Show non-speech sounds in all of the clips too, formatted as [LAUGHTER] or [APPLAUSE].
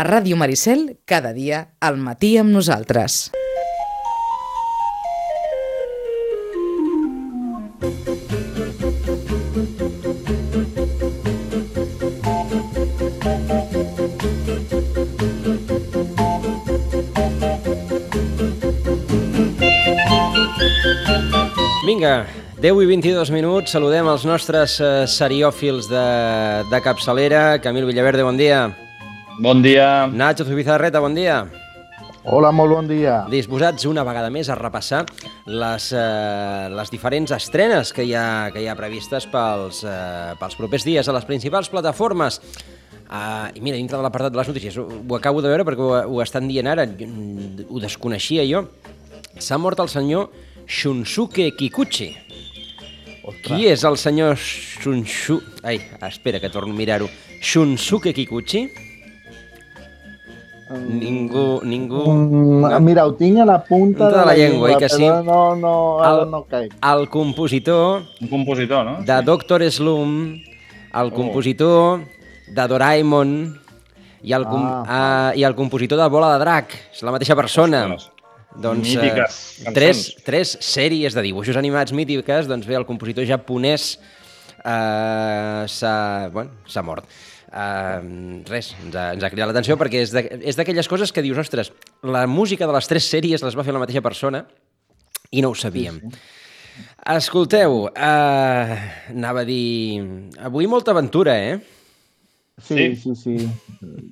A Ràdio Maricel, cada dia, al matí amb nosaltres. Vinga, 10 i 22 minuts, saludem els nostres eh, seriòfils de, de capçalera. Camil Villaverde, bon dia. Bon dia. Nacho Zubizarreta, bon dia. Hola, molt bon dia. Disposats una vegada més a repassar les, eh, les diferents estrenes que hi ha, que hi ha previstes pels, eh, pels propers dies a les principals plataformes. Uh, I mira, dintre de l'apartat de les notícies, ho, ho acabo de veure perquè ho, ho estan dient ara, jo, ho desconeixia jo. S'ha mort el senyor Shunsuke Kikuchi. Qui és el senyor Shunshu... Ai, espera, que torno a mirar-ho. Shunsuke Kikuchi? Ningú, ningú... Mm, mira, ho tinc a la punta, Punta de la llengua, oi que sí? no, no, ara El- no caic. El compositor Un compositor, no? de Doctor Slum, el compositor de Doraemon i el, com Ah. ah. i el compositor de Bola de Drac. És la mateixa persona. Ostres. Doncs, Mítiques eh, tres, tres sèries de dibuixos animats mítiques, doncs bé, el compositor japonès eh, s'ha bueno, s'ha mort. Uh, res, ens ha, ens ha cridat l'atenció perquè és d'aquelles coses que dius, ostres, la música de les tres sèries les va fer la mateixa persona i no ho sabíem. Sí, sí. Escolteu, uh, anava a dir... Avui molta aventura, eh? Sí, Sí. sí, sí.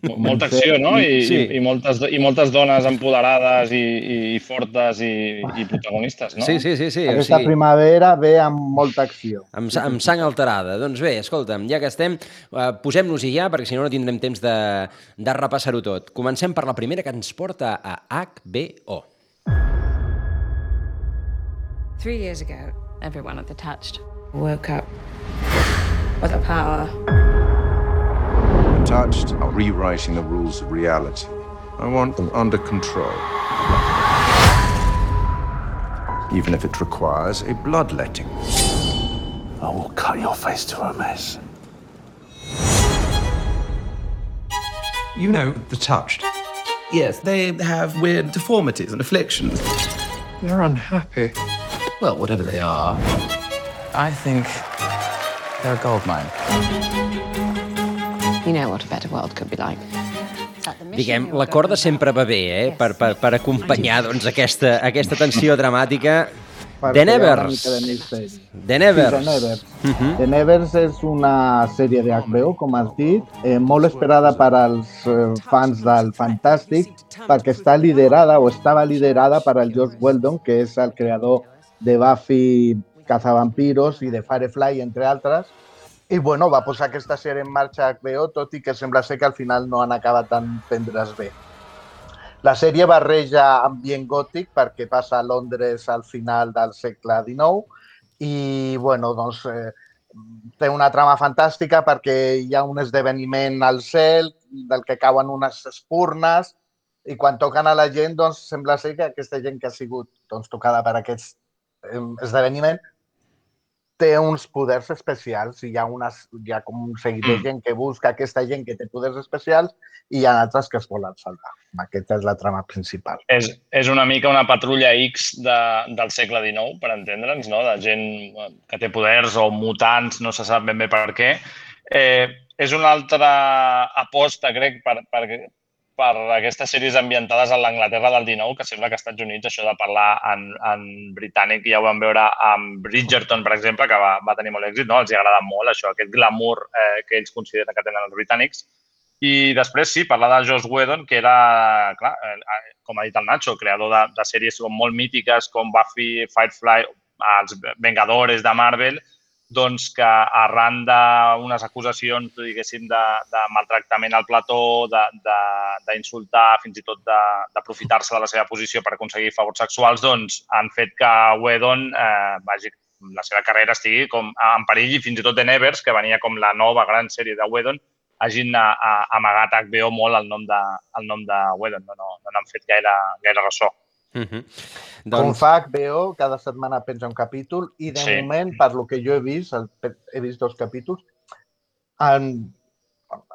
Mo- Molta acció, no? I, Sí. sí. i, moltes, I moltes dones empoderades i, i fortes i, i protagonistes, no? Sí, sí, sí. sí. Aquesta o sigui, primavera ve amb molta acció. amb, amb sang alterada. Doncs bé, escolta'm, ja que estem, uh, posem-nos-hi ja, perquè si no no tindrem temps de, de repassar-ho tot. Comencem per la primera que ens porta a HBO. Three years ago, everyone at the Touched woke up with a power. Touched are rewriting the rules of reality. I want them under control. Even if it requires a bloodletting. I will cut your face to a mess. You know, the touched. Yes, they have weird deformities and afflictions. They're unhappy. Well, whatever they are, I think they're a gold mine. You know what a better world could be like. Diguem, la corda sempre va bé, eh? Per, per, per acompanyar doncs, aquesta, aquesta tensió [LAUGHS] dramàtica. The Nevers. The Nevers. The Nevers. The Nevers és una sèrie de HBO, com has dit, eh, molt esperada per als eh, fans del Fantàstic, perquè està liderada o estava liderada per al Josh Weldon, que és el creador de Buffy Cazavampiros i de Firefly, entre altres. I bueno, va posar aquesta sèrie en marxa HBO, tot i que sembla ser que al final no han acabat d'entendre's bé. La sèrie barreja ambient gòtic perquè passa a Londres al final del segle XIX i bueno, doncs, eh, té una trama fantàstica perquè hi ha un esdeveniment al cel del que cauen unes espurnes i quan toquen a la gent doncs, sembla ser que aquesta gent que ha sigut doncs, tocada per aquest eh, esdeveniment té uns poders especials i hi ha, unes, hi ha com un seguit de gent que busca aquesta gent que té poders especials i hi ha altres que es volen salvar. Aquesta és la trama principal. És, és una mica una patrulla X de, del segle XIX, per entendre'ns, no? de gent eh, que té poders o mutants, no se sap ben bé per què. Eh, és una altra aposta, crec, per, per, per aquestes sèries ambientades a l'Anglaterra del 19, que sembla que als Estats Units això de parlar en, en britànic ja ho vam veure amb Bridgerton, per exemple, que va, va tenir molt èxit, no? els hi agrada molt això, aquest glamour eh, que ells consideren que tenen els britànics. I després, sí, parlar de Joss Whedon, que era, clar, eh, com ha dit el Nacho, creador de, de sèries molt mítiques com Buffy, Firefly, els Vengadores de Marvel, doncs que arran d'unes acusacions, diguéssim, de, de maltractament al plató, d'insultar, fins i tot d'aprofitar-se de, de la seva posició per aconseguir favors sexuals, doncs han fet que Whedon eh, vagi, la seva carrera estigui com en perill i fins i tot The Nevers, que venia com la nova gran sèrie de Whedon, hagin a, a, amagat HBO molt el nom de, el nom de Whedon. No, no, no n'han fet gaire, gaire ressò. -huh. Com Doncs, fa HBO, cada setmana penja un capítol i de Sí. moment, per lo que jo he vist, el, he vist dos capítols, en,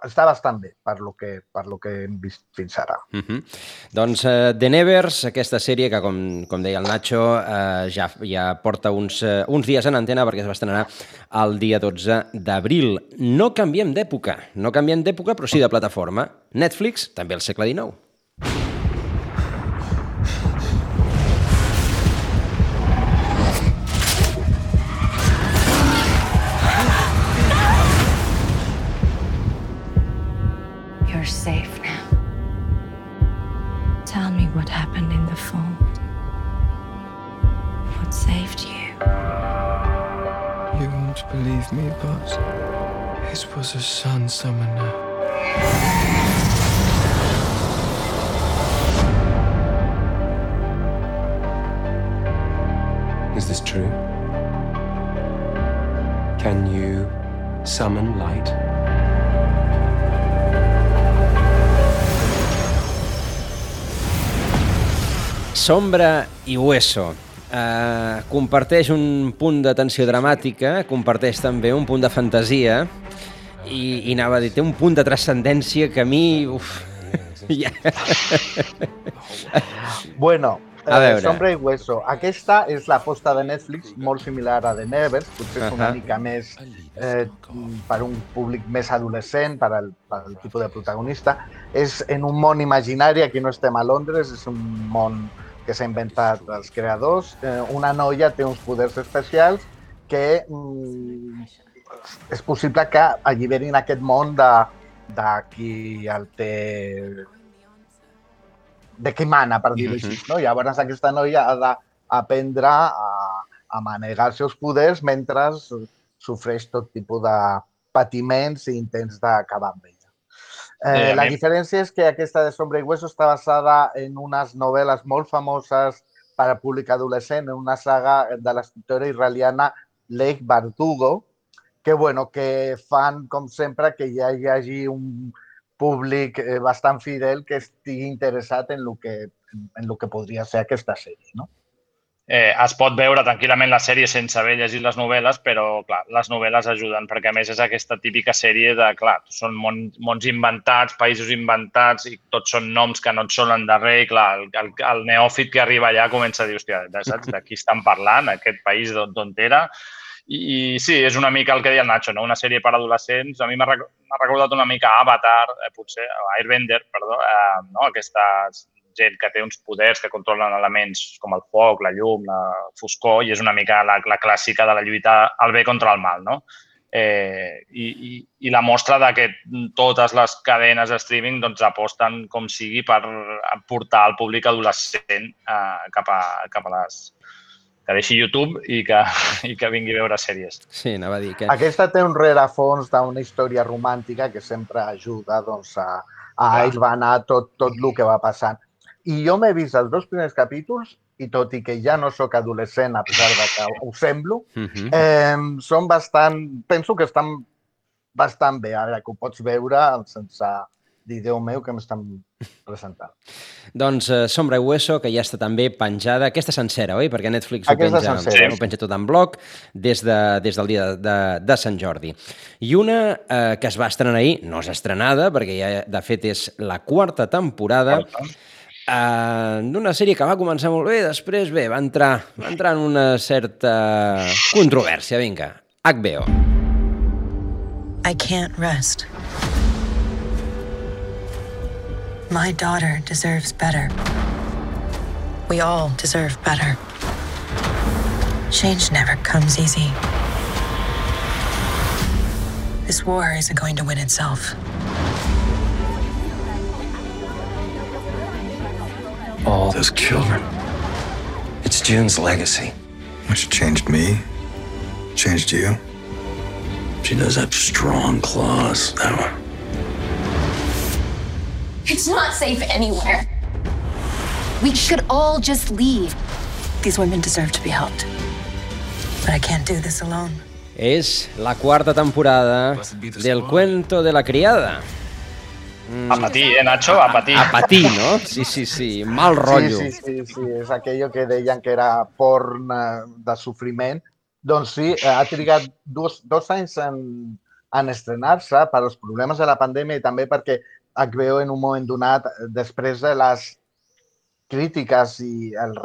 està bastant bé per lo que, per lo que hem vist fins ara. Uh -huh. Doncs uh, The Nevers, aquesta sèrie que, com, com deia el Nacho, uh, ja, ja porta uns, uh, uns dies en antena perquè es va estrenar el dia 12 d'abril. No canviem d'època, no canviem d'època, però sí de plataforma. Netflix, també al segle XIX. Was a sun summoner. Is this true? Can you summon light? Sombra i Hueso. Uh, comparteix un punt de tensió dramàtica, comparteix també un punt de fantasia i, i anava a dir, té un punt de transcendència que a mi... Uf, ja... Bueno, A eh, veure. Sombra i Hueso. Aquesta és l'aposta de Netflix, molt similar a The Nevers, potser és una Ahà. mica més eh, per un públic més adolescent, per al, per al tipus de protagonista. És en un món imaginari, aquí no estem a Londres, és un món que s'ha inventat els creadors. Eh, una noia té uns poders especials que mm, és possible que alliberin aquest món de, de qui el té de qui mana, per dir-ho Mhm. així. No? Llavors aquesta noia ha d'aprendre a, a manegar els seus poders mentre sofreix tot tipus de patiments i intents d'acabar amb ella. Eh, Eh, la mi- diferència és que aquesta de Sombra i Hueso està basada en unes novel·les molt famoses per al públic adolescent, en una saga de l'escriptora israeliana Leigh Bardugo, que, bueno, que fan, com sempre, que ja hi hagi un públic eh, bastant fidel que estigui interessat en el que, en lo que podria ser aquesta sèrie. No? Eh, es pot veure tranquil·lament la sèrie sense haver llegit les novel·les, però clar, les novel·les ajuden, perquè a més és aquesta típica sèrie de, clar, són món, mons inventats, països inventats i tots són noms que no et sonen de res i clar, el, el, el neòfit que arriba allà comença a dir, hòstia, saps, de qui estan parlant, aquest país d'on era? I, I sí, és una mica el que deia el Nacho, no? una sèrie per adolescents. A mi m'ha rec- m'ha recordat una mica Avatar, eh, potser, Airbender, perdó, eh, no? aquesta gent que té uns poders que controlen elements com el foc, la llum, la foscor, i és una mica la, la clàssica de la lluita al bé contra el mal, no? Eh, i, i, I la mostra de que totes les cadenes de streaming doncs, aposten com sigui per portar el públic adolescent eh, cap, a, cap a les que deixi YouTube i que, [LAUGHS] i que vingui a veure sèries. Sí, anava a dir que... Aquesta té un rerefons d'una història romàntica que sempre ajuda doncs, a, a hilvanar tot, tot el que va passant. I jo m'he vist els dos primers capítols i tot i que ja no sóc adolescent, a pesar de que ho semblo, Uh -huh. eh, són bastant... Penso que estan bastant bé, ara que ho pots veure sense dir, Déu meu, que m'estan presentant. Doncs eh, Sombra i Hueso, que ja està també penjada, aquesta sencera, oi? Perquè Netflix ho penja, sencera. ho penja tot en bloc des, de, des del dia de, de, de Sant Jordi. I una eh, que es va estrenar ahir, no és estrenada, perquè ja de fet és la quarta temporada, eh, d'una sèrie que va començar molt bé, després, bé, va entrar, va entrar en una certa controvèrsia, vinga. HBO. I can't rest. My daughter deserves better. We all deserve better. Change never comes easy. This war isn't going to win itself. All those children. It's June's legacy. She changed me. Changed you. She does have strong claws, that one. It's not safe anywhere. We should all just leave. These women deserve to be helped. But I can't do this alone. És la quarta temporada del Cuento de la Criada. A patir, eh, Nacho? A patir. A patir, no? Sí, sí, sí. Mal rotllo. Sí, sí, sí, sí, és aquello que deien que era porn eh, de sofriment. Doncs sí, eh, ha trigat dos, dos anys en, en estrenar-se per als problemes de la pandèmia i també perquè HBO en un moment donat, després de les crítiques i el,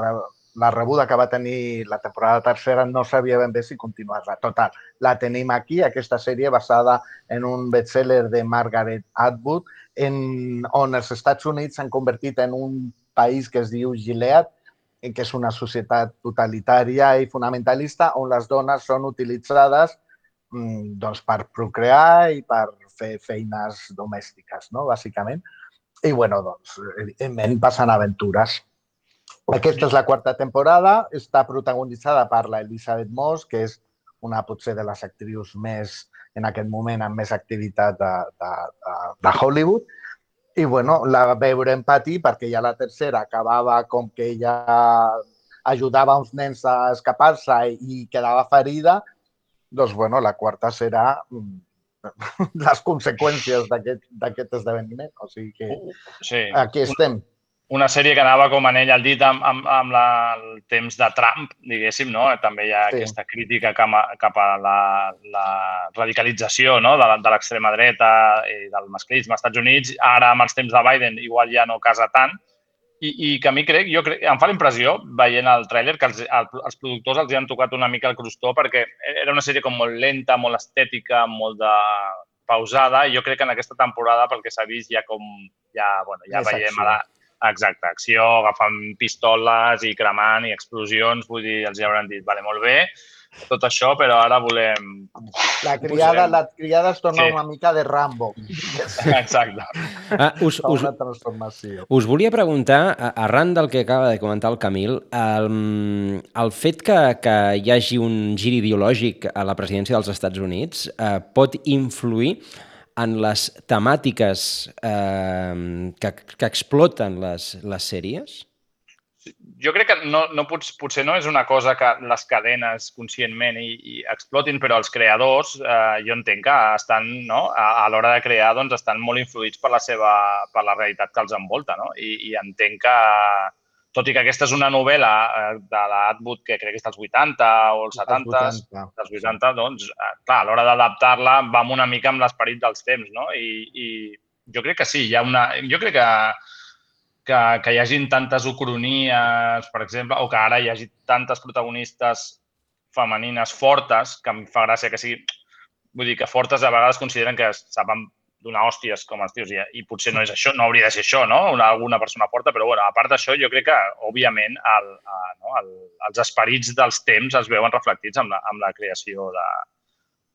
la rebuda que va tenir la temporada tercera no sabia ben bé si continuar-la. Total, la tenim aquí, aquesta sèrie basada en un bestseller de Margaret Atwood, en, on els Estats Units s'han convertit en un país que es diu Gilead, que és una societat totalitària i fonamentalista, on les dones són utilitzades mm, doncs, per procrear i per fer feines domèstiques, no? bàsicament. I, bueno, doncs, evidentment, passen aventures. Aquesta és la quarta temporada, està protagonitzada per la Elizabeth Moss, que és una potser de les actrius més, en aquest moment, amb més activitat de, de, de, de Hollywood. I, bueno, la veurem patir perquè ja la tercera acabava com que ella ajudava uns nens a escapar-se i quedava ferida, doncs, bueno, la quarta serà mm, [LAUGHS] les conseqüències d'aquest esdeveniment. O sigui que sí. aquí estem una sèrie que anava com en ell al dit amb, amb, amb la, el temps de Trump, diguéssim, no? També hi ha sí. aquesta crítica cap a, cap a la, la radicalització no? de, de l'extrema dreta i del masclisme als Estats Units. Ara, amb els temps de Biden, igual ja no casa tant. I, i que a mi crec, jo crec, em fa la impressió, veient el tràiler, que els, el, els productors els hi han tocat una mica el crostó perquè era una sèrie com molt lenta, molt estètica, molt de pausada, i jo crec que en aquesta temporada, pel que s'ha vist, ja com ja, bueno, ja veiem a la, Exacte, acció, agafant pistoles i cremant i explosions, vull dir, els hi hauran dit, vale, molt bé, tot això, però ara volem... La criada, la criada es torna sí. una mica de Rambo. Exacte. Ah, us, us, una transformació. Us volia preguntar, arran del que acaba de comentar el Camil, el, el fet que, que hi hagi un gir ideològic a la presidència dels Estats Units eh, pot influir en les temàtiques eh, que, que exploten les, les sèries? Jo crec que no, no pots, potser no és una cosa que les cadenes conscientment i, i explotin, però els creadors, eh, jo entenc que estan, no, a, a l'hora de crear, doncs estan molt influïts per la seva, per la realitat que els envolta, no? I, i entenc que, tot i que aquesta és una novel·la eh, de l'Atwood que crec que és dels 80 o els 70, els 80. dels 80, doncs, eh, clar, a l'hora d'adaptar-la vam una mica amb l'esperit dels temps, no? I, I jo crec que sí, hi ha una... Jo crec que, que, que hi hagin tantes ucronies, per exemple, o que ara hi hagi tantes protagonistes femenines fortes, que em fa gràcia que sigui... Vull dir que fortes a vegades consideren que saben donar hòsties com els tios i, i potser no és això, no hauria de ser això, no? Una, alguna persona forta, però bueno, a part d'això jo crec que, òbviament, el, el, no? el, els esperits dels temps es veuen reflectits amb la, amb la creació de...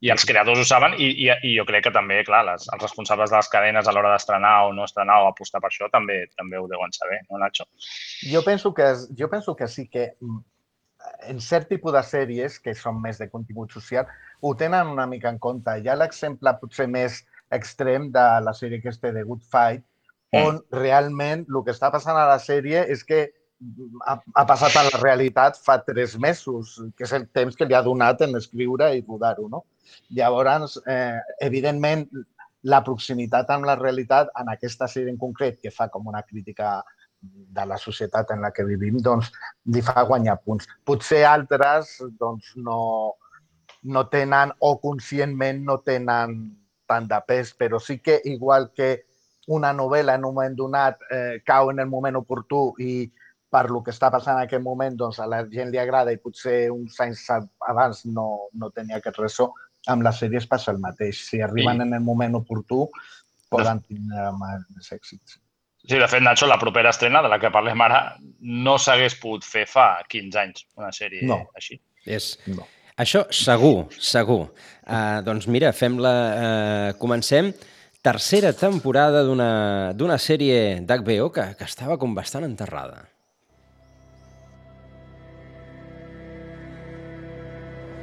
I els creadors ho saben i, i, i jo crec que també, clar, les, els responsables de les cadenes a l'hora d'estrenar o no estrenar o apostar per això també també ho deuen saber, no, Nacho? Jo penso que, jo penso que sí que mm, en cert tipus de sèries que són més de contingut social ho tenen una mica en compte. Hi ha l'exemple potser més extrem de la sèrie que té de Good Fight, mm. on realment el que està passant a la sèrie és que ha, ha passat a la realitat fa tres mesos, que és el temps que li ha donat en escriure i rodar-ho. No? Llavors, eh, evidentment, la proximitat amb la realitat en aquesta sèrie en concret, que fa com una crítica de la societat en la que vivim, doncs li fa guanyar punts. Potser altres doncs, no, no tenen o conscientment no tenen tant de pes, però sí que igual que una novel·la en un moment donat eh, cau en el moment oportú i per lo que està passant en aquest moment doncs a la gent li agrada i potser uns anys abans no, no tenia aquest ressò, amb les sèries passa el mateix. Si arriben sí. en el moment oportú, poden tindre més èxits. Sí, de fet, Nacho, la propera estrena de la que parlem ara no s'hagués pogut fer fa 15 anys, una sèrie no. així. És, no. Això segur, segur. Uh, doncs mira, fem-la... Uh, comencem tercera temporada d'una sèrie d'HBO que, que estava com bastant enterrada.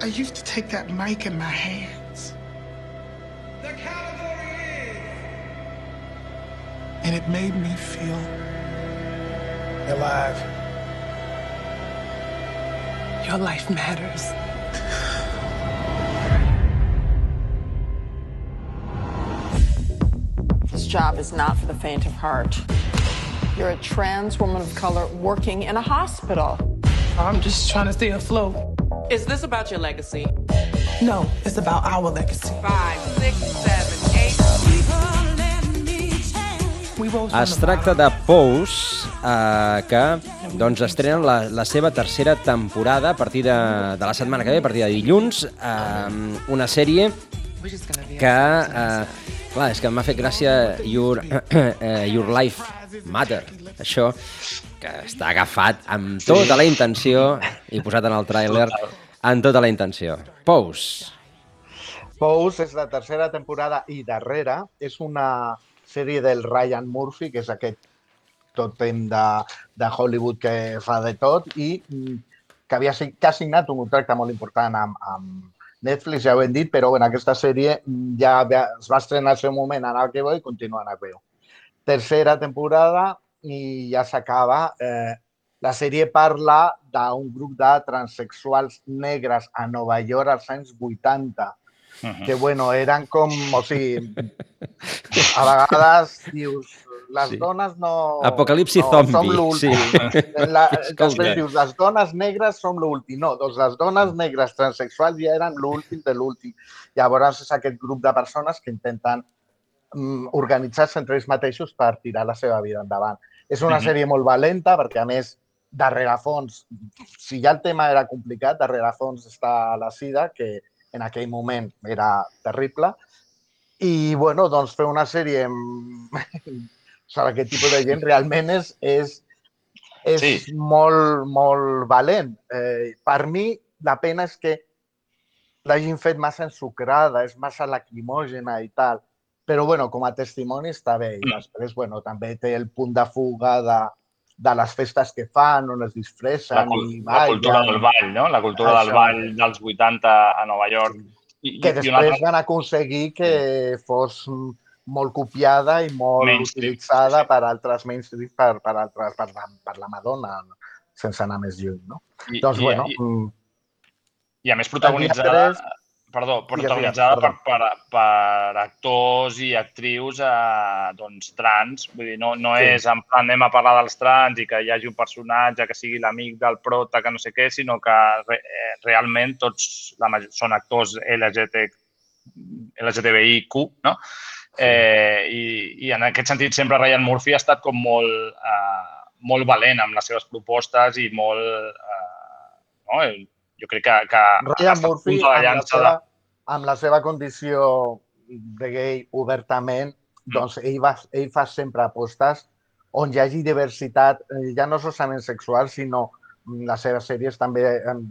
I used to take that mic in my hands. The category is... And it made me feel alive. Your life matters. This job is not for the faint of heart. You're a trans woman of color working in a hospital. I'm just trying to stay afloat. Is this about your legacy? No, it's about our legacy. Five, six, seven, eight. Es tracta de Pose, eh, que doncs, estrenen la, la seva tercera temporada a partir de, de la setmana que ve, a partir de dilluns, eh, una sèrie que, eh, clar, és que m'ha fet gràcia Your, [COUGHS] eh, Your Life Matter, això, que està agafat amb tota la intenció i posat en el tràiler amb tota la intenció. Pose. Pose és la tercera temporada i darrera. És una sèrie del Ryan Murphy, que és aquest totem de, de Hollywood que fa de tot i mm, que, havia, que ha signat un contracte molt important amb, amb Netflix, ja ho hem dit, però bueno, aquesta sèrie mm, ja es va estrenar al seu moment en HBO i continua en HBO. Tercera temporada i ja s'acaba. Eh, la sèrie parla d'un grup de transexuals negres a Nova York als anys 80 que bueno, eren com, o sigui, a vegades [LAUGHS] dius, les Sí. dones no... Apocalipsi no, zombi, Som l'últim. sí. La, [LAUGHS] després dius, les dones negres som l'últim. No, doncs les dones negres transexuals ja eren l'últim de l'últim. Llavors és aquest grup de persones que intenten mm, organitzar-se entre ells mateixos per tirar la seva vida endavant. És una Mhm. sèrie molt valenta perquè, a més, darrere fons, si ja el tema era complicat, darrere fons està la sida, que en aquell moment era terrible. I, bueno, doncs fer una sèrie amb- [LAUGHS] sobre aquest tipus de gent realment és, és, és sí. molt, molt valent. Eh, per mi, la pena és que l'hagin fet massa ensucrada, és massa lacrimògena i tal. Però, bueno, com a testimoni està bé. I després, bueno, també té el punt de fuga de, de les festes que fan, on es disfressen La, i la cultura del ball, no? La cultura del Això. ball dels 80 a Nova York. I, que i una després altra- van aconseguir que fos mm, molt copiada i molt Mainstream, utilitzada per altres mainstream, per, per, altres, per, la, per la Madonna, sense anar més lluny, no? I, doncs, i, bueno, i, mm, I a més protagonitzada, perdó, protagonitzada digues, per, per, per actors i actrius eh, doncs, trans. Vull dir, no, no Sí. és en plan anem a parlar dels trans i que hi hagi un personatge que sigui l'amic del prota, que no sé què, sinó que re, eh, realment tots la, major- són actors LGBT, LGTBIQ, no? Eh, i, I en aquest sentit sempre Ryan Murphy ha estat com molt, eh, molt valent amb les seves propostes i molt... Eh, no? Jo crec que, que Ryan Murphy, amb la, seva, de... amb la seva condició de gay obertament, Mm. doncs ell, va, ell fa sempre apostes on hi hagi diversitat, eh, ja no solament sexual, sinó mm, les seves sèries també han,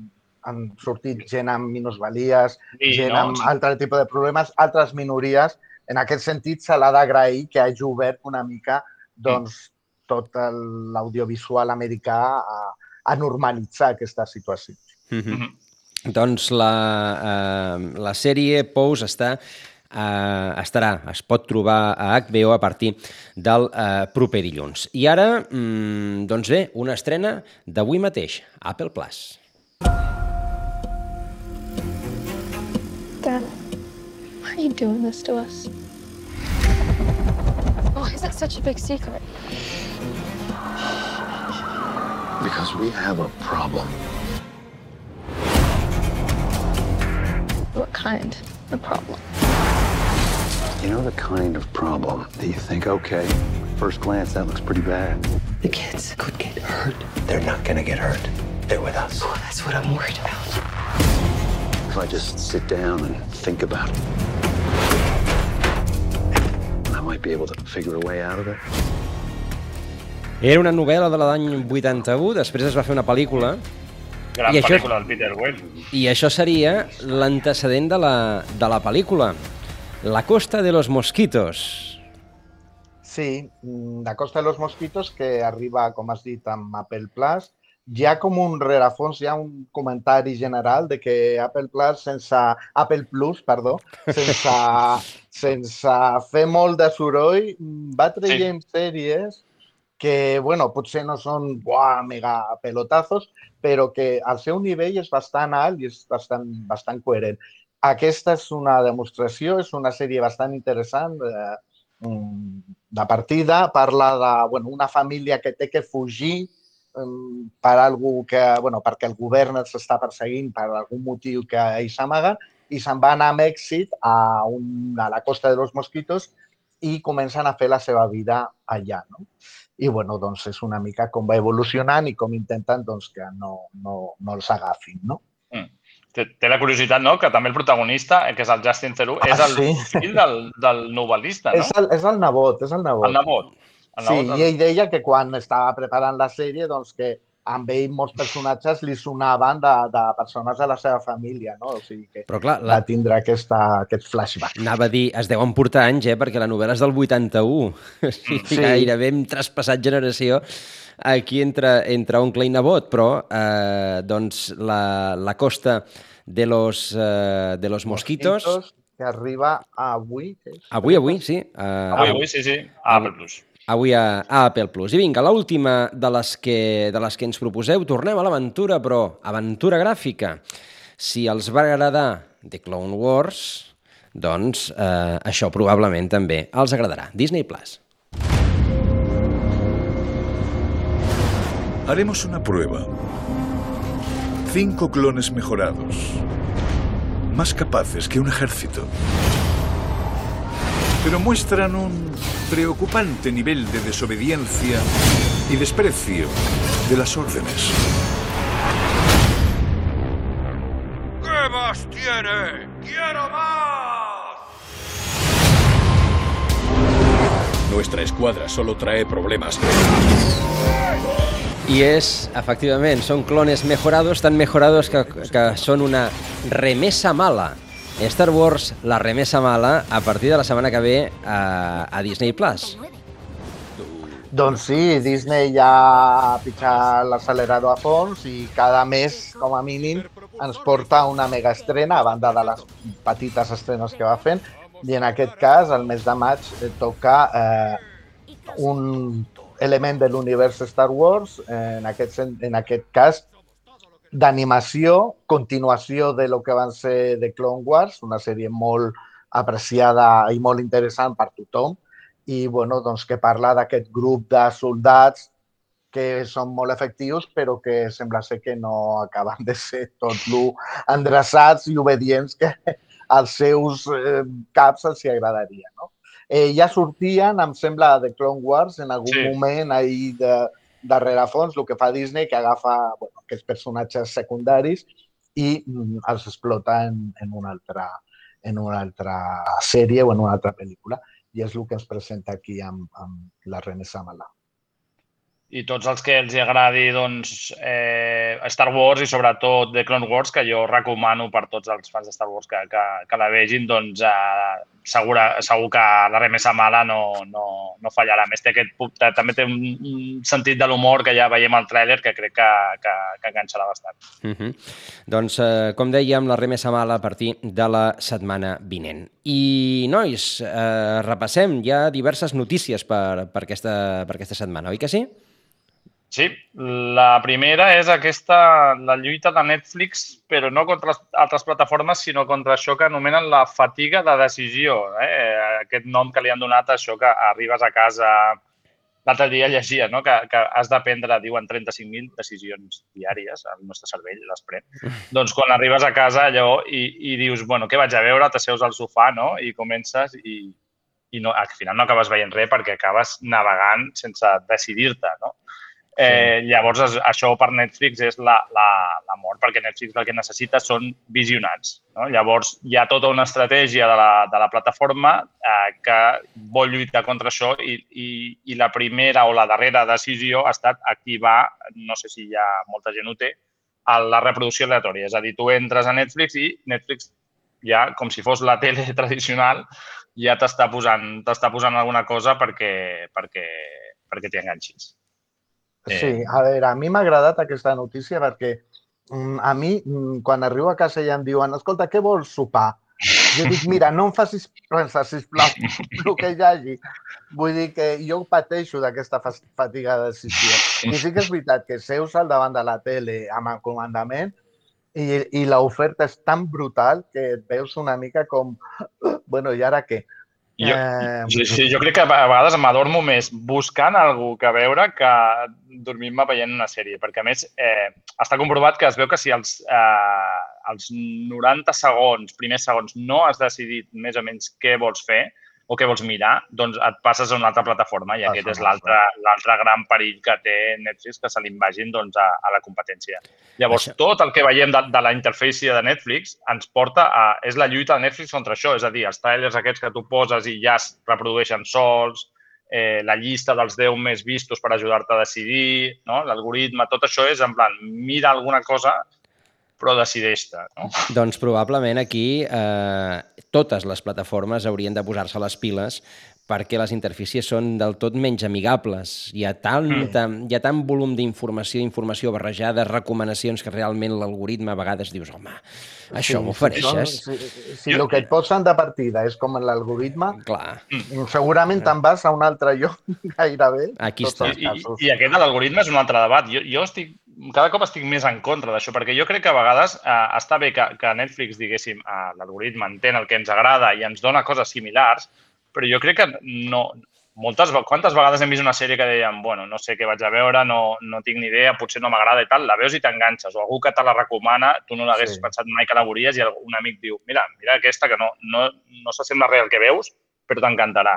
han sortit gent amb minusvalies, Sí, gent no? amb altre tipus de problemes, altres minories. En aquest sentit, se l'ha d'agrair que hagi obert una mica doncs, tot el- l'audiovisual americà a, a normalitzar aquesta situació. Mm -hmm. Doncs la, eh, la sèrie Pose està eh, estarà, es pot trobar a HBO a partir del eh, proper dilluns. I ara, mm, doncs bé, una estrena d'avui mateix, Apple Plus. Dad, why are you doing this to us? Why is it such a big secret? Because we have a problem. What kind of problem? You know the kind of problem that you think, okay, first glance, that looks pretty bad. The kids could get hurt. They're not gonna get hurt. They're with us. Oh, that's what I'm worried about. If I just sit down and think about it, I might be able to figure a way out of it. Era una novel·la de l'any 81, després es va fer una pel·lícula, Gran I això- pel·lícula del Peter Weir. i això seria l'antecedent de, la, de la pel·lícula. La costa de los mosquitos. Sí, mm, La Costa de los Mosquitos, que arriba, com has dit, amb Apple Plus. Hi ha com un rerefons, hi ha un comentari general de que Apple Plus sense... Apple Plus, perdó, [LAUGHS] sense, sense fer molt de soroll, mm, va traient sí. sèries que, bueno, potser no són buah, mega pelotazos, però que el seu nivell és bastant alt i és bastant, bastant coherent. Aquesta és una demostració, és una sèrie bastant interessant, eh, mm, de partida, parla de bueno, una família que té que fugir um, per algú que, bueno, perquè el govern els està perseguint per algun motiu que ells s'amaguen i se'n va anar amb èxit a, un, a la costa de los Mosquitos i comencen a fer la seva vida allà. No? I bueno, doncs és una mica com va evolucionant i com intenten doncs, que no, no, no els agafin. No? Mm. Té, té la curiositat, no?, que també el protagonista, eh, que és el Justin Theroux, és Ah, el sí? fill del, del novel·lista, no? És, el, és el nebot, és el nebot. El nebot. El Sí, nebot i ell deia que quan estava preparant la sèrie, doncs que amb ell molts personatges li sonaven de, de persones de la seva família, no? O sigui que Però clar, va la, tindre aquesta, aquest flashback. anava a dir, es deuen portar anys, eh? perquè la novel·la és del 81. [LAUGHS] O sigui, Sí. Gairebé hem traspassat generació aquí entre, entre oncle i nebot, però eh, doncs la, la costa de los, eh, de los mosquitos... que arriba avui. és- Avui, avui, sí. Eh, Avui, avui, sí, sí, a Apple Plus. Avui a, a Apple Plus. I vinga, l'última de, les que, de les que ens proposeu, tornem a l'aventura, però aventura gràfica. Si els va agradar The Clone Wars, doncs eh, això probablement també els agradarà. Disney Plus. Haremos una prueba. Cinco clones mejorados. Más capaces que un ejército. Pero muestran un preocupante nivel de desobediencia y desprecio de las órdenes. ¿Qué más tiene? ¡Quiero más! Nuestra escuadra solo trae problemas. I és, efectivament, són clones mejorados, tan mejorados que, que són una remesa mala. Star Wars, la remesa mala, a partir de la setmana que ve a, a Disney Plus. Doncs sí, Disney ja ha pitjat l'accelerador a fons i cada mes, com a mínim, ens porta una mega estrena, a banda de les petites estrenes que va fent. I en aquest cas, el mes de maig, eh, toca eh, un element de l'univers Star Wars, eh, en, aquest, en aquest cas, d'animació, continuació de lo que van ser The Clone Wars, una sèrie molt apreciada i molt interessant per tothom, i bueno, doncs que parla d'aquest grup de soldats que són molt efectius, però que sembla ser que no acaben de ser tot lo endreçats i obedients que als seus eh, caps els hi agradaria. No? Eh, ja sortien, em sembla, de Clone Wars en algun Sí. sí. moment ahir de, darrere fons, el que fa Disney, que agafa bueno, aquests personatges secundaris i mm, els explota en, en, una altra, en una altra sèrie o en una altra pel·lícula. I és el que ens presenta aquí amb, amb la René Samala. i tots els que els agradi doncs, eh, Star Wars i sobretot The Clone Wars, que jo recomano per tots els fans de Star Wars que, que, que la vegin, doncs eh, segura, segur que la remesa mala no, no, no fallarà. A més, té aquest, també té un, un sentit de l'humor que ja veiem al tràiler que crec que, que, que enganxarà bastant. Uh -huh. Doncs, eh, com dèiem, la remesa mala a partir de la setmana vinent. I, nois, eh, repassem. Hi ha diverses notícies per, per, aquesta, per aquesta setmana, oi que sí? Sí, la primera és aquesta, la lluita de Netflix, però no contra altres plataformes, sinó contra això que anomenen la fatiga de decisió. Eh? Aquest nom que li han donat a això que arribes a casa... L'altre dia llegia no? que, que has de prendre, diuen, 35.000 decisions diàries, el nostre cervell les pren. [LAUGHS] doncs quan arribes a casa allò i, i dius, bueno, què vaig a veure? T'asseus al sofà no? i comences i, i no, al final no acabes veient res perquè acabes navegant sense decidir-te, no? Eh, llavors, això per Netflix és la, la, la mort, perquè Netflix el que necessita són visionats. No? Llavors, hi ha tota una estratègia de la, de la plataforma eh, que vol lluitar contra això i, i, i la primera o la darrera decisió ha estat activar, no sé si ja molta gent ho té, a la reproducció aleatòria. És a dir, tu entres a Netflix i Netflix ja, com si fos la tele [LAUGHS] tradicional, ja t'està posant, posant alguna cosa perquè, perquè, perquè t'hi enganxis. Sí, a veure, a mi m'ha agradat aquesta notícia perquè mm, a mi, mm, quan arribo a casa i em diuen escolta, què vols sopar? Jo dic, mira, no em facis pensar, sisplau, [LAUGHS] el que hi hagi. Vull dir que jo pateixo d'aquesta fatiga de decisió. I sí que és veritat que seus al davant de la tele amb el comandament i, i l'oferta és tan brutal que et veus una mica com, bueno, i ara què? Jo, Eh, sí, sí, jo crec que a vegades m'adormo més buscant algú que veure que dormint-me veient una sèrie, perquè a més eh, està comprovat que es veu que si els, eh, als 90 segons, primers segons, no has decidit més o menys què vols fer o què vols mirar, doncs et passes a una altra plataforma i aquest és l'altre l'altre gran perill que té Netflix, que se li vagin doncs, a, a la competència. Llavors, Això. tot el que veiem de, de la interfície de Netflix ens porta a... És la lluita de Netflix contra això, és a dir, els trailers aquests que tu poses i ja es reprodueixen sols, eh, la llista dels 10 més vistos per ajudar-te a decidir, no? l'algoritme, tot això és en plan, mira alguna cosa, però decideix-te. No? Doncs probablement aquí eh, totes les plataformes haurien de posar-se les piles perquè les interfícies són del tot menys amigables. Hi ha tant, mm. hi ha tant volum d'informació, informació barrejada, recomanacions que realment l'algoritme a vegades dius, home, això m'ofereixes? Si, si, si el que et posen de partida és com l'algoritme, Clar. segurament te'n vas a un altre lloc [LAUGHS] gairebé. Aquí tots està. els I, casos. I aquest de l'algoritme és un altre debat. Jo, jo estic, cada cop estic més en contra d'això, perquè jo crec que a vegades eh, està bé que, que Netflix, diguéssim, eh, l'algoritme entén el que ens agrada i ens dona coses similars, però jo crec que no... Moltes, quantes vegades hem vist una sèrie que dèiem, bueno, no sé què vaig a veure, no, no tinc ni idea, potser no m'agrada i tal, la veus i t'enganxes, o algú que te la recomana, tu no l'haguessis Sí. pensat mai que la veuries i un amic diu, mira, mira aquesta que no, no, no s'assembla res al que veus, però t'encantarà.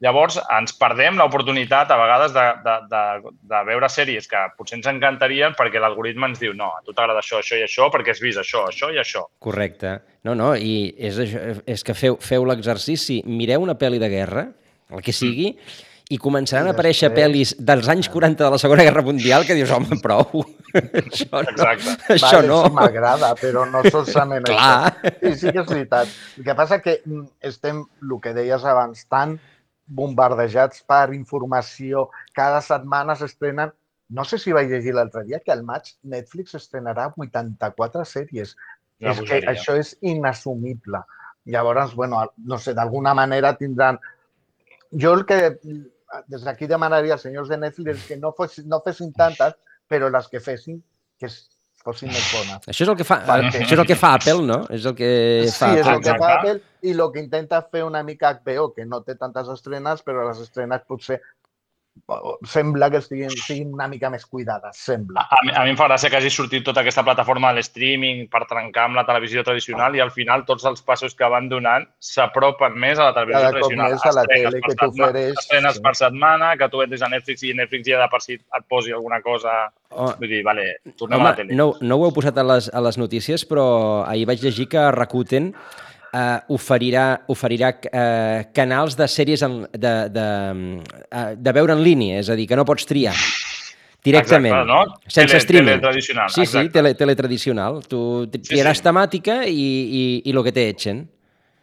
Llavors, ens perdem l'oportunitat a vegades de, de, de, de veure sèries que potser ens encantarien perquè l'algoritme ens diu no, a tu t'agrada això, això i això perquè has vist això, això i això. Correcte. No, no, i és, això- és que feu, feu l'exercici, mireu una pel·li de guerra, el que sigui, i començaran a aparèixer després- pel·lis dels anys 40 de la Segona Guerra Mundial que dius, home, prou. [LAUGHS] això no. Exacte. [LAUGHS] Això vale, no. Sí, m'agrada, però no solament [LAUGHS] Clar. això. Sí, sí que és veritat. El que passa que mm, estem, el que deies abans, tan bombardejats per informació. Cada setmana s'estrenen... No sé si vaig llegir l'altre dia que al maig Netflix estrenarà 84 sèries. Una és que això és inassumible. Llavors, bueno, no sé, d'alguna manera tindran... Jo el que des d'aquí demanaria als senyors de Netflix que no, fos, no fessin tantes, però les que fessin, que fossin més bones. Això és el que fa, Perquè- això és el que fa Apple, no? És el que Sí, fa és el que fa Apple i el que intenta fer una mica HBO, que no té tantes estrenes, però les estrenes potser sembla que siguin, siguin una mica més cuidades, sembla. A mi, a mi em fa gràcia que hagi sortit tota aquesta plataforma de l'streaming per trencar amb la televisió tradicional i al final tots els passos que van donant s'apropen més a la televisió Cada cop tradicional. més a la Estrenes tele que t'ofereix, Estrenes sí. per setmana, que tu entres a Netflix i Netflix ja de per si et posi alguna cosa... Oh. Vull dir, vale, tornem a Home, la tele. no, no ho heu posat a les, a les notícies, però ahir vaig llegir que Rakuten eh, oferirà, oferirà eh, canals de sèries en, de, de, eh, de veure en línia, és a dir, que no pots triar directament, Exacte, no? sense Tele- streaming. teletradicional, Sí, sí, exacte. tele, teletradicional. Tu triaràs sí. temàtica i, i, i lo que t'etxen.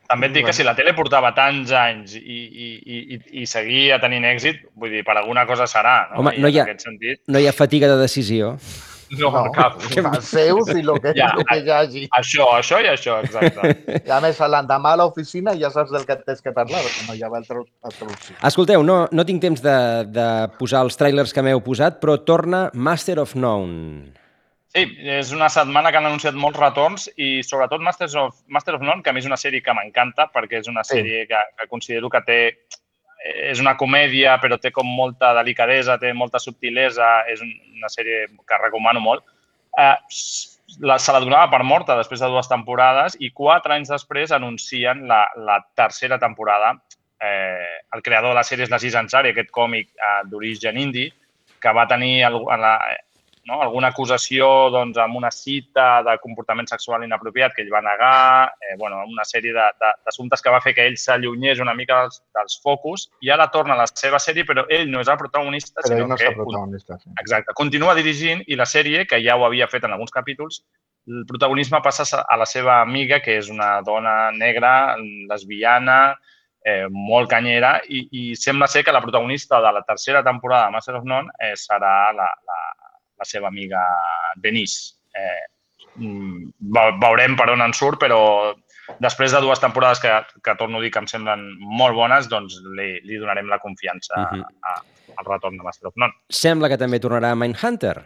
També et dic que si la tele portava tants anys i, i, i, i, seguia tenint èxit, vull dir, per alguna cosa serà, no? Home, I no hi, ha, sentit... no hi ha fatiga de decisió. No, no cap. Els seus i el que, Ja, lo que hi hagi. Això, això i això, exacte. I a més, l'endemà a l'oficina ja saps del que tens que parlar, perquè no hi ha altra, altra opció. Escolteu, no, no tinc temps de, de posar els trailers que m'heu posat, però torna Master of None. Sí, és una setmana que han anunciat molts retorns i sobretot Masters of, Master of None, que a mi és una sèrie que m'encanta perquè és una Sí. sèrie que, que considero que té és una comèdia, però té com molta delicadesa, té molta subtilesa, és un- una sèrie que recomano molt. Eh, la, se la donava per morta després de dues temporades i quatre anys després anuncien la, la tercera temporada. Eh, el creador de la sèrie és l'Aziz Ansari, aquest còmic eh, d'origen indi, que va tenir el, la, no? alguna acusació doncs, amb una cita de comportament sexual inapropiat que ell va negar, eh, bueno, una sèrie d'assumptes que va fer que ell s'allunyés una mica dels, dels focus i ara torna a la seva sèrie, però ell no és el protagonista, Però sinó no que el protagonista. Sí. Exacte. Continua dirigint i la sèrie, que ja ho havia fet en alguns capítols, el protagonisme passa a la seva amiga, que és una dona negra, lesbiana, eh, molt canyera, i, i sembla ser que la protagonista de la tercera temporada de Master of None eh, serà la, la, la seva amiga Denise. Eh, mm, ve- veurem per on en surt, però després de dues temporades que, que torno a dir que em semblen molt bones, doncs li, li donarem la confiança Mhm. a, al retorn de Master of None. Sembla que també tornarà Mindhunter.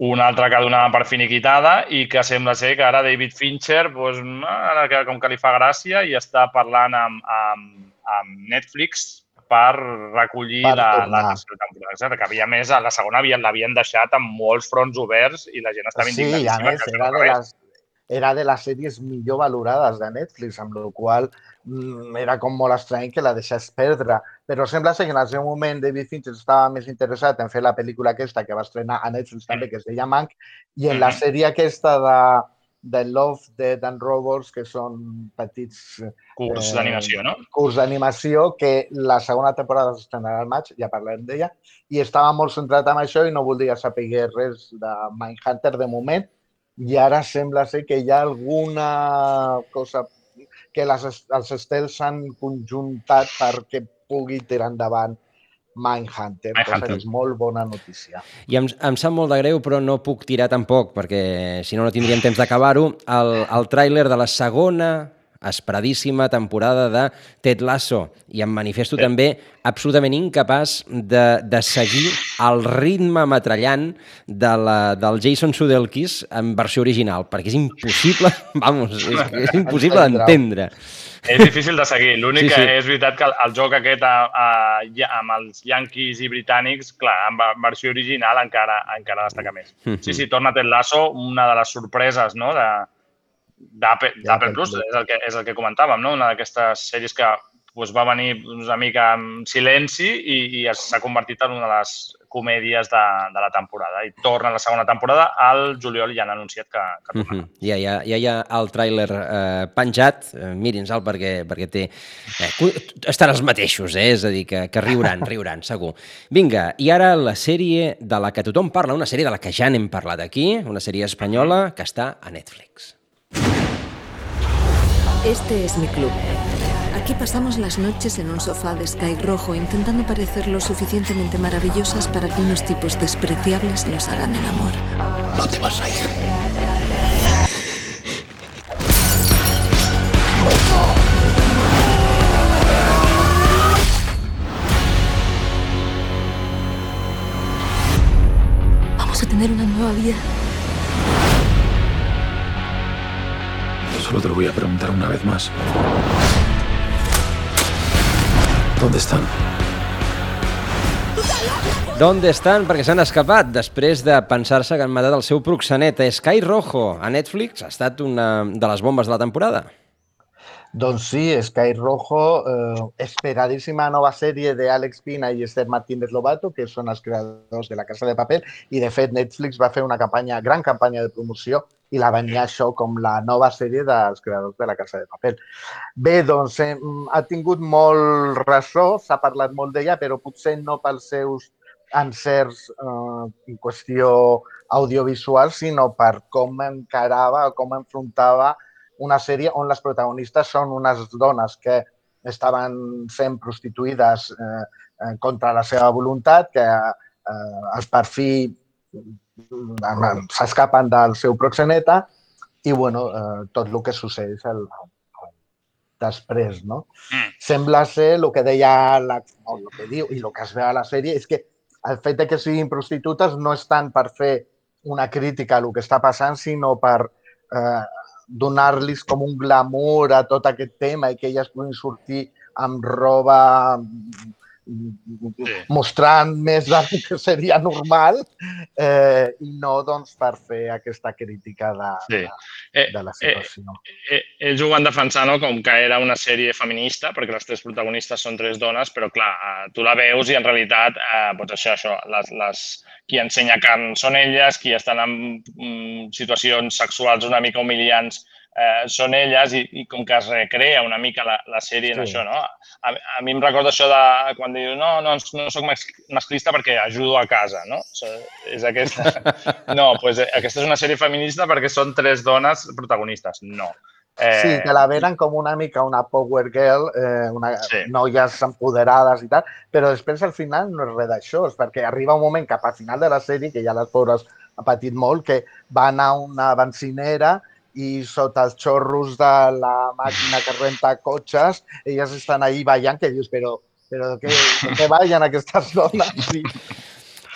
Una altra que donava per finiquitada i que sembla ser que ara David Fincher, doncs, ara que, com que li fa gràcia i està parlant amb, amb, amb Netflix per recollir Per la, la tercera temporada. Exacte, que havia més, a la segona havien- l'havien deixat amb molts fronts oberts i la gent estava Sí, a més, era de les, era de les sèries millor valorades de Netflix, amb la qual mm, era com molt estrany que la deixés perdre. Però sembla ser que en el seu moment David Fincher estava més interessat en fer la pel·lícula aquesta que va estrenar a Netflix també, que es deia Mank, i en la sèrie aquesta de, de Love, Dead and Robots, que són petits... Curs d'animació, no? Curs d'animació, que la segona temporada s'estrenarà al maig, ja parlarem d'ella, i estava molt centrat en això i no voldria saber res de Mindhunter de moment, i ara sembla ser que hi ha alguna cosa que les, els estels s'han conjuntat perquè pugui tirar endavant Mindhunter, Mindhunter. és molt bona notícia. I em, em sap molt de greu, però no puc tirar tampoc, perquè si no, no tindríem temps d'acabar-ho. El, el tràiler de la segona esperadíssima temporada de Ted Lasso i em manifesto sí. també absolutament incapaç de, de seguir el ritme metrallant de la, del Jason Sudeikis en versió original, perquè és impossible, [LAUGHS] vamos, és, és impossible d'entendre. És difícil de seguir. L'únic Sí, sí, sí. és veritat que el, el joc aquest a, a, ja- amb els Yankees i britànics, clar, en versió original encara encara destaca més. Mhm. Sí, sí, torna Ted Lasso, una de les sorpreses no, de d'Apple Plus, és el, que, és el que comentàvem, no? una d'aquestes sèries que doncs, va venir una mica en silenci i, i s'ha convertit en una de les comèdies de, de la temporada. I torna la segona temporada al juliol ja han anunciat que, que Mm -hmm. ja, ja, ja hi ha el tràiler eh, penjat, eh, mirin-se'l perquè, perquè té... Eh, estan els mateixos, eh? és a dir, que, que riuran, [LAUGHS] riuran, segur. Vinga, i ara la sèrie de la que tothom parla, una sèrie de la que ja n'hem parlat aquí, una sèrie espanyola que està a Netflix. Este es mi club. Aquí pasamos las noches en un sofá de Sky rojo intentando parecer lo suficientemente maravillosas para que unos tipos despreciables nos hagan el amor. No te vas a ir. Vamos a tener una nueva vida. Solo te lo voy a preguntar una vez más. ¿Dónde están? D'on estan? Perquè s'han escapat després de pensar-se que han matat el seu proxenet. Sky Rojo, a Netflix, ha estat una de les bombes de la temporada. Doncs sí, Sky Rojo, eh, esperadíssima nova sèrie d'Àlex Pina i Esther Martínez Lobato, que són els creadors de La Casa de Papel, i de fet Netflix va fer una campanya, gran campanya de promoció i la venia això com la nova sèrie dels creadors de La Casa de Papel. Bé, doncs eh, ha tingut molt ressò, s'ha parlat molt d'ella, però potser no pels seus encerts eh, en qüestió audiovisual, sinó per com encarava, com enfrontava una sèrie on les protagonistes són unes dones que estaven sent prostituïdes eh, contra la seva voluntat, que eh, els per fi s'escapen del seu proxeneta i bueno, eh, tot el que succeeix el, el, després. No? Mm. Sembla ser el que deia la, o el que diu i el que es veu a la sèrie és que el fet de que siguin prostitutes no és tant per fer una crítica a el que està passant, sinó per eh, donar-los com un glamour a tot aquest tema i que elles puguin sortir amb roba sí. mostrant més del que seria normal eh, i no doncs, per fer aquesta crítica de, Sí. de, de la situació. Eh, ells ho van defensar no? com que era una sèrie feminista, perquè les tres protagonistes són tres dones, però clar, eh, tu la veus i en realitat, eh, doncs això, això les, les, qui ensenya carn són elles, qui estan en mm, situacions sexuals una mica humiliants eh, són elles i, i com que es recrea una mica la, la sèrie en Sí. això, no? A, a mi em recorda això de quan diu no, no, no sóc mas- masclista perquè ajudo a casa, no? És aquesta... [LAUGHS] No, doncs aquesta és una sèrie feminista perquè són tres dones protagonistes. No. Eh... Sí, que la venen com una mica una power girl, eh, una, sí. noies empoderades i tal, però després al final no és res d'això, perquè arriba un moment cap al final de la sèrie, que ja les pobres ha patit molt, que van a una bencinera i sota els xorros de la màquina que renta cotxes, elles estan ahí ballant, que dius, però, però què, què ballen aquestes dones? [LAUGHS] Sí.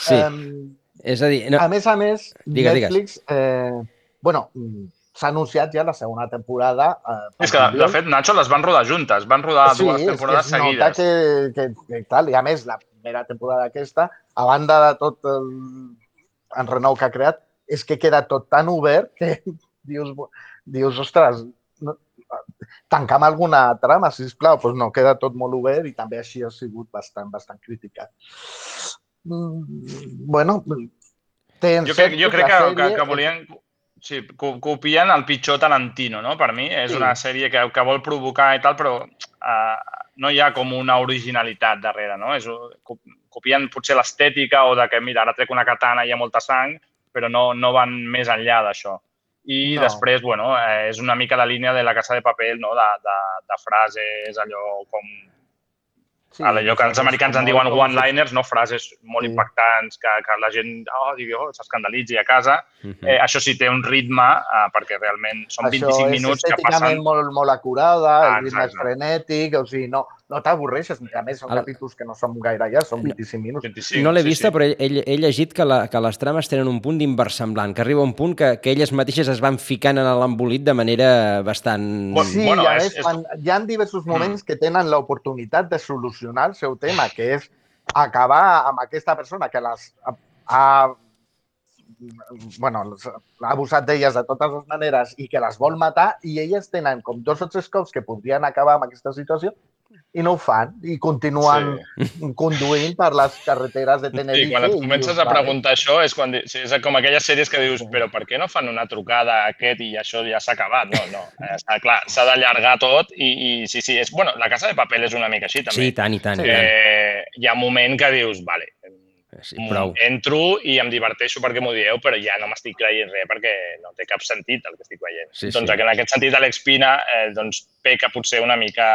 Sí. Um, és a dir... No. A més a més, digues, Netflix, digues. Eh, bueno, s'ha anunciat ja la segona temporada. Eh, és que, de fet, Nacho, les van rodar juntes, van rodar sí, dues temporades és que es seguides. Que, que, que, tal, i a més, la primera temporada aquesta, a banda de tot el enrenou que ha creat, és que queda tot tan obert que dius, dius, ostres, no, tancam alguna trama, sisplau. Doncs pues no, queda tot molt obert i també així ha sigut bastant, bastant criticat. Mm, bueno, té Jo crec, jo crec que, la que, sèrie que volien... Sí, co- copien el pitjor Tarantino, no? Per mi és Sí. una sèrie que, que vol provocar i tal, però uh, no hi ha com una originalitat darrere, no? És, co- copien potser l'estètica o de que, mira, ara trec una katana i hi ha molta sang, però no, no van més enllà d'això. I No. després, bueno, eh, és una mica la línia de la Casa de Papel, no? De, de, de frases, allò com Sí, allò que els americans en diuen one-liners, no? frases molt impactants que, que la gent oh, digui, oh, s'escandalitzi a casa. Mhm. Eh, això sí té un ritme, eh, perquè realment són 25 minuts que és estèticament passen... molt, molt acurada, Ah, el ritme és exacte. frenètic, o sigui, no, no t'avorreixes. A més, són El- capítols que no són gaire llargs, són 25 minuts. 25, no l'he sí, vista, sí. però he, he, he llegit que, la, que les trames tenen un punt d'inversemblant, que arriba un punt que, que elles mateixes es van ficant en l'embolit de manera bastant... Bueno, Sí, bueno, i a és- és- quan hi ha diversos moments que tenen l'oportunitat de solucionar el seu tema, que és acabar amb aquesta persona que les ha, ha bueno, les ha abusat d'elles de totes les maneres i que les vol matar i elles tenen com dos o tres cops que podrien acabar amb aquesta situació i no ho fan i continuen sí. conduint per les carreteres de Tenerife. Sí, quan et i comences dius, a preguntar això és quan sí, és com aquelles sèries que dius però per què no fan una trucada a aquest i això ja s'ha acabat? No, no. Eh, Està clar, s'ha d'allargar tot i, i sí, sí, és, bueno, la Casa de Papel és una mica així també. Sí, i tant, i tant, i tant. Eh, hi ha un moment que dius, vale, Sí, prou. entro i em diverteixo perquè m'ho dieu, però ja no m'estic creient res perquè no té cap sentit el que estic veient. Sí, doncs sí. en aquest sentit Alex Pina eh, doncs, peca potser una mica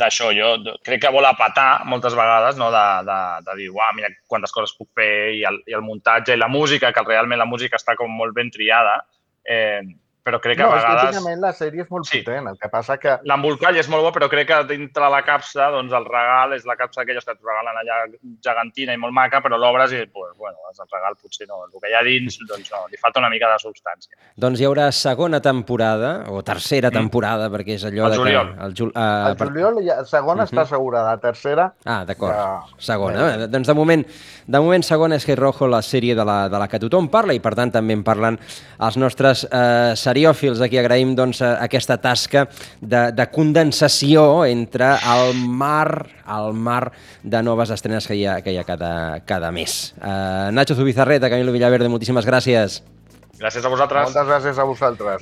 d'això. Jo crec que vol apatar moltes vegades, no? de, de, de dir, uah, mira quantes coses puc fer i el, i el muntatge i la música, que realment la música està com molt ben triada, eh, però crec que No, a vegades... estèticament la sèrie és molt Sí. potent, el que passa que L'embolcall és molt bo, però crec que dintre la capsa, doncs el regal és la capsa aquelles que et regalen allà gegantina i molt maca, però l'obres i, pues, bueno, el regal potser no. El que hi ha dins, doncs no, li falta una mica de substància. Doncs hi haurà segona temporada, o tercera temporada, perquè és allò Al de juliol. que... El, jul, uh, el juliol, ja, segona Mhm. està assegurada, la tercera Ah, d'acord. Ja. Segona. Eh, doncs de moment, de moment segona és Hey Rojo, la sèrie de la, de la que tothom parla i per tant també en parlen els nostres eh, seriòfils. Aquí agraïm doncs, eh, aquesta tasca de, de condensació entre el mar el mar de noves estrenes que hi ha, que hi ha cada, cada mes. Eh, Nacho Zubizarreta, Camilo Villaverde, moltíssimes gràcies. Gràcies a vosaltres. moltes gràcies a vosaltres.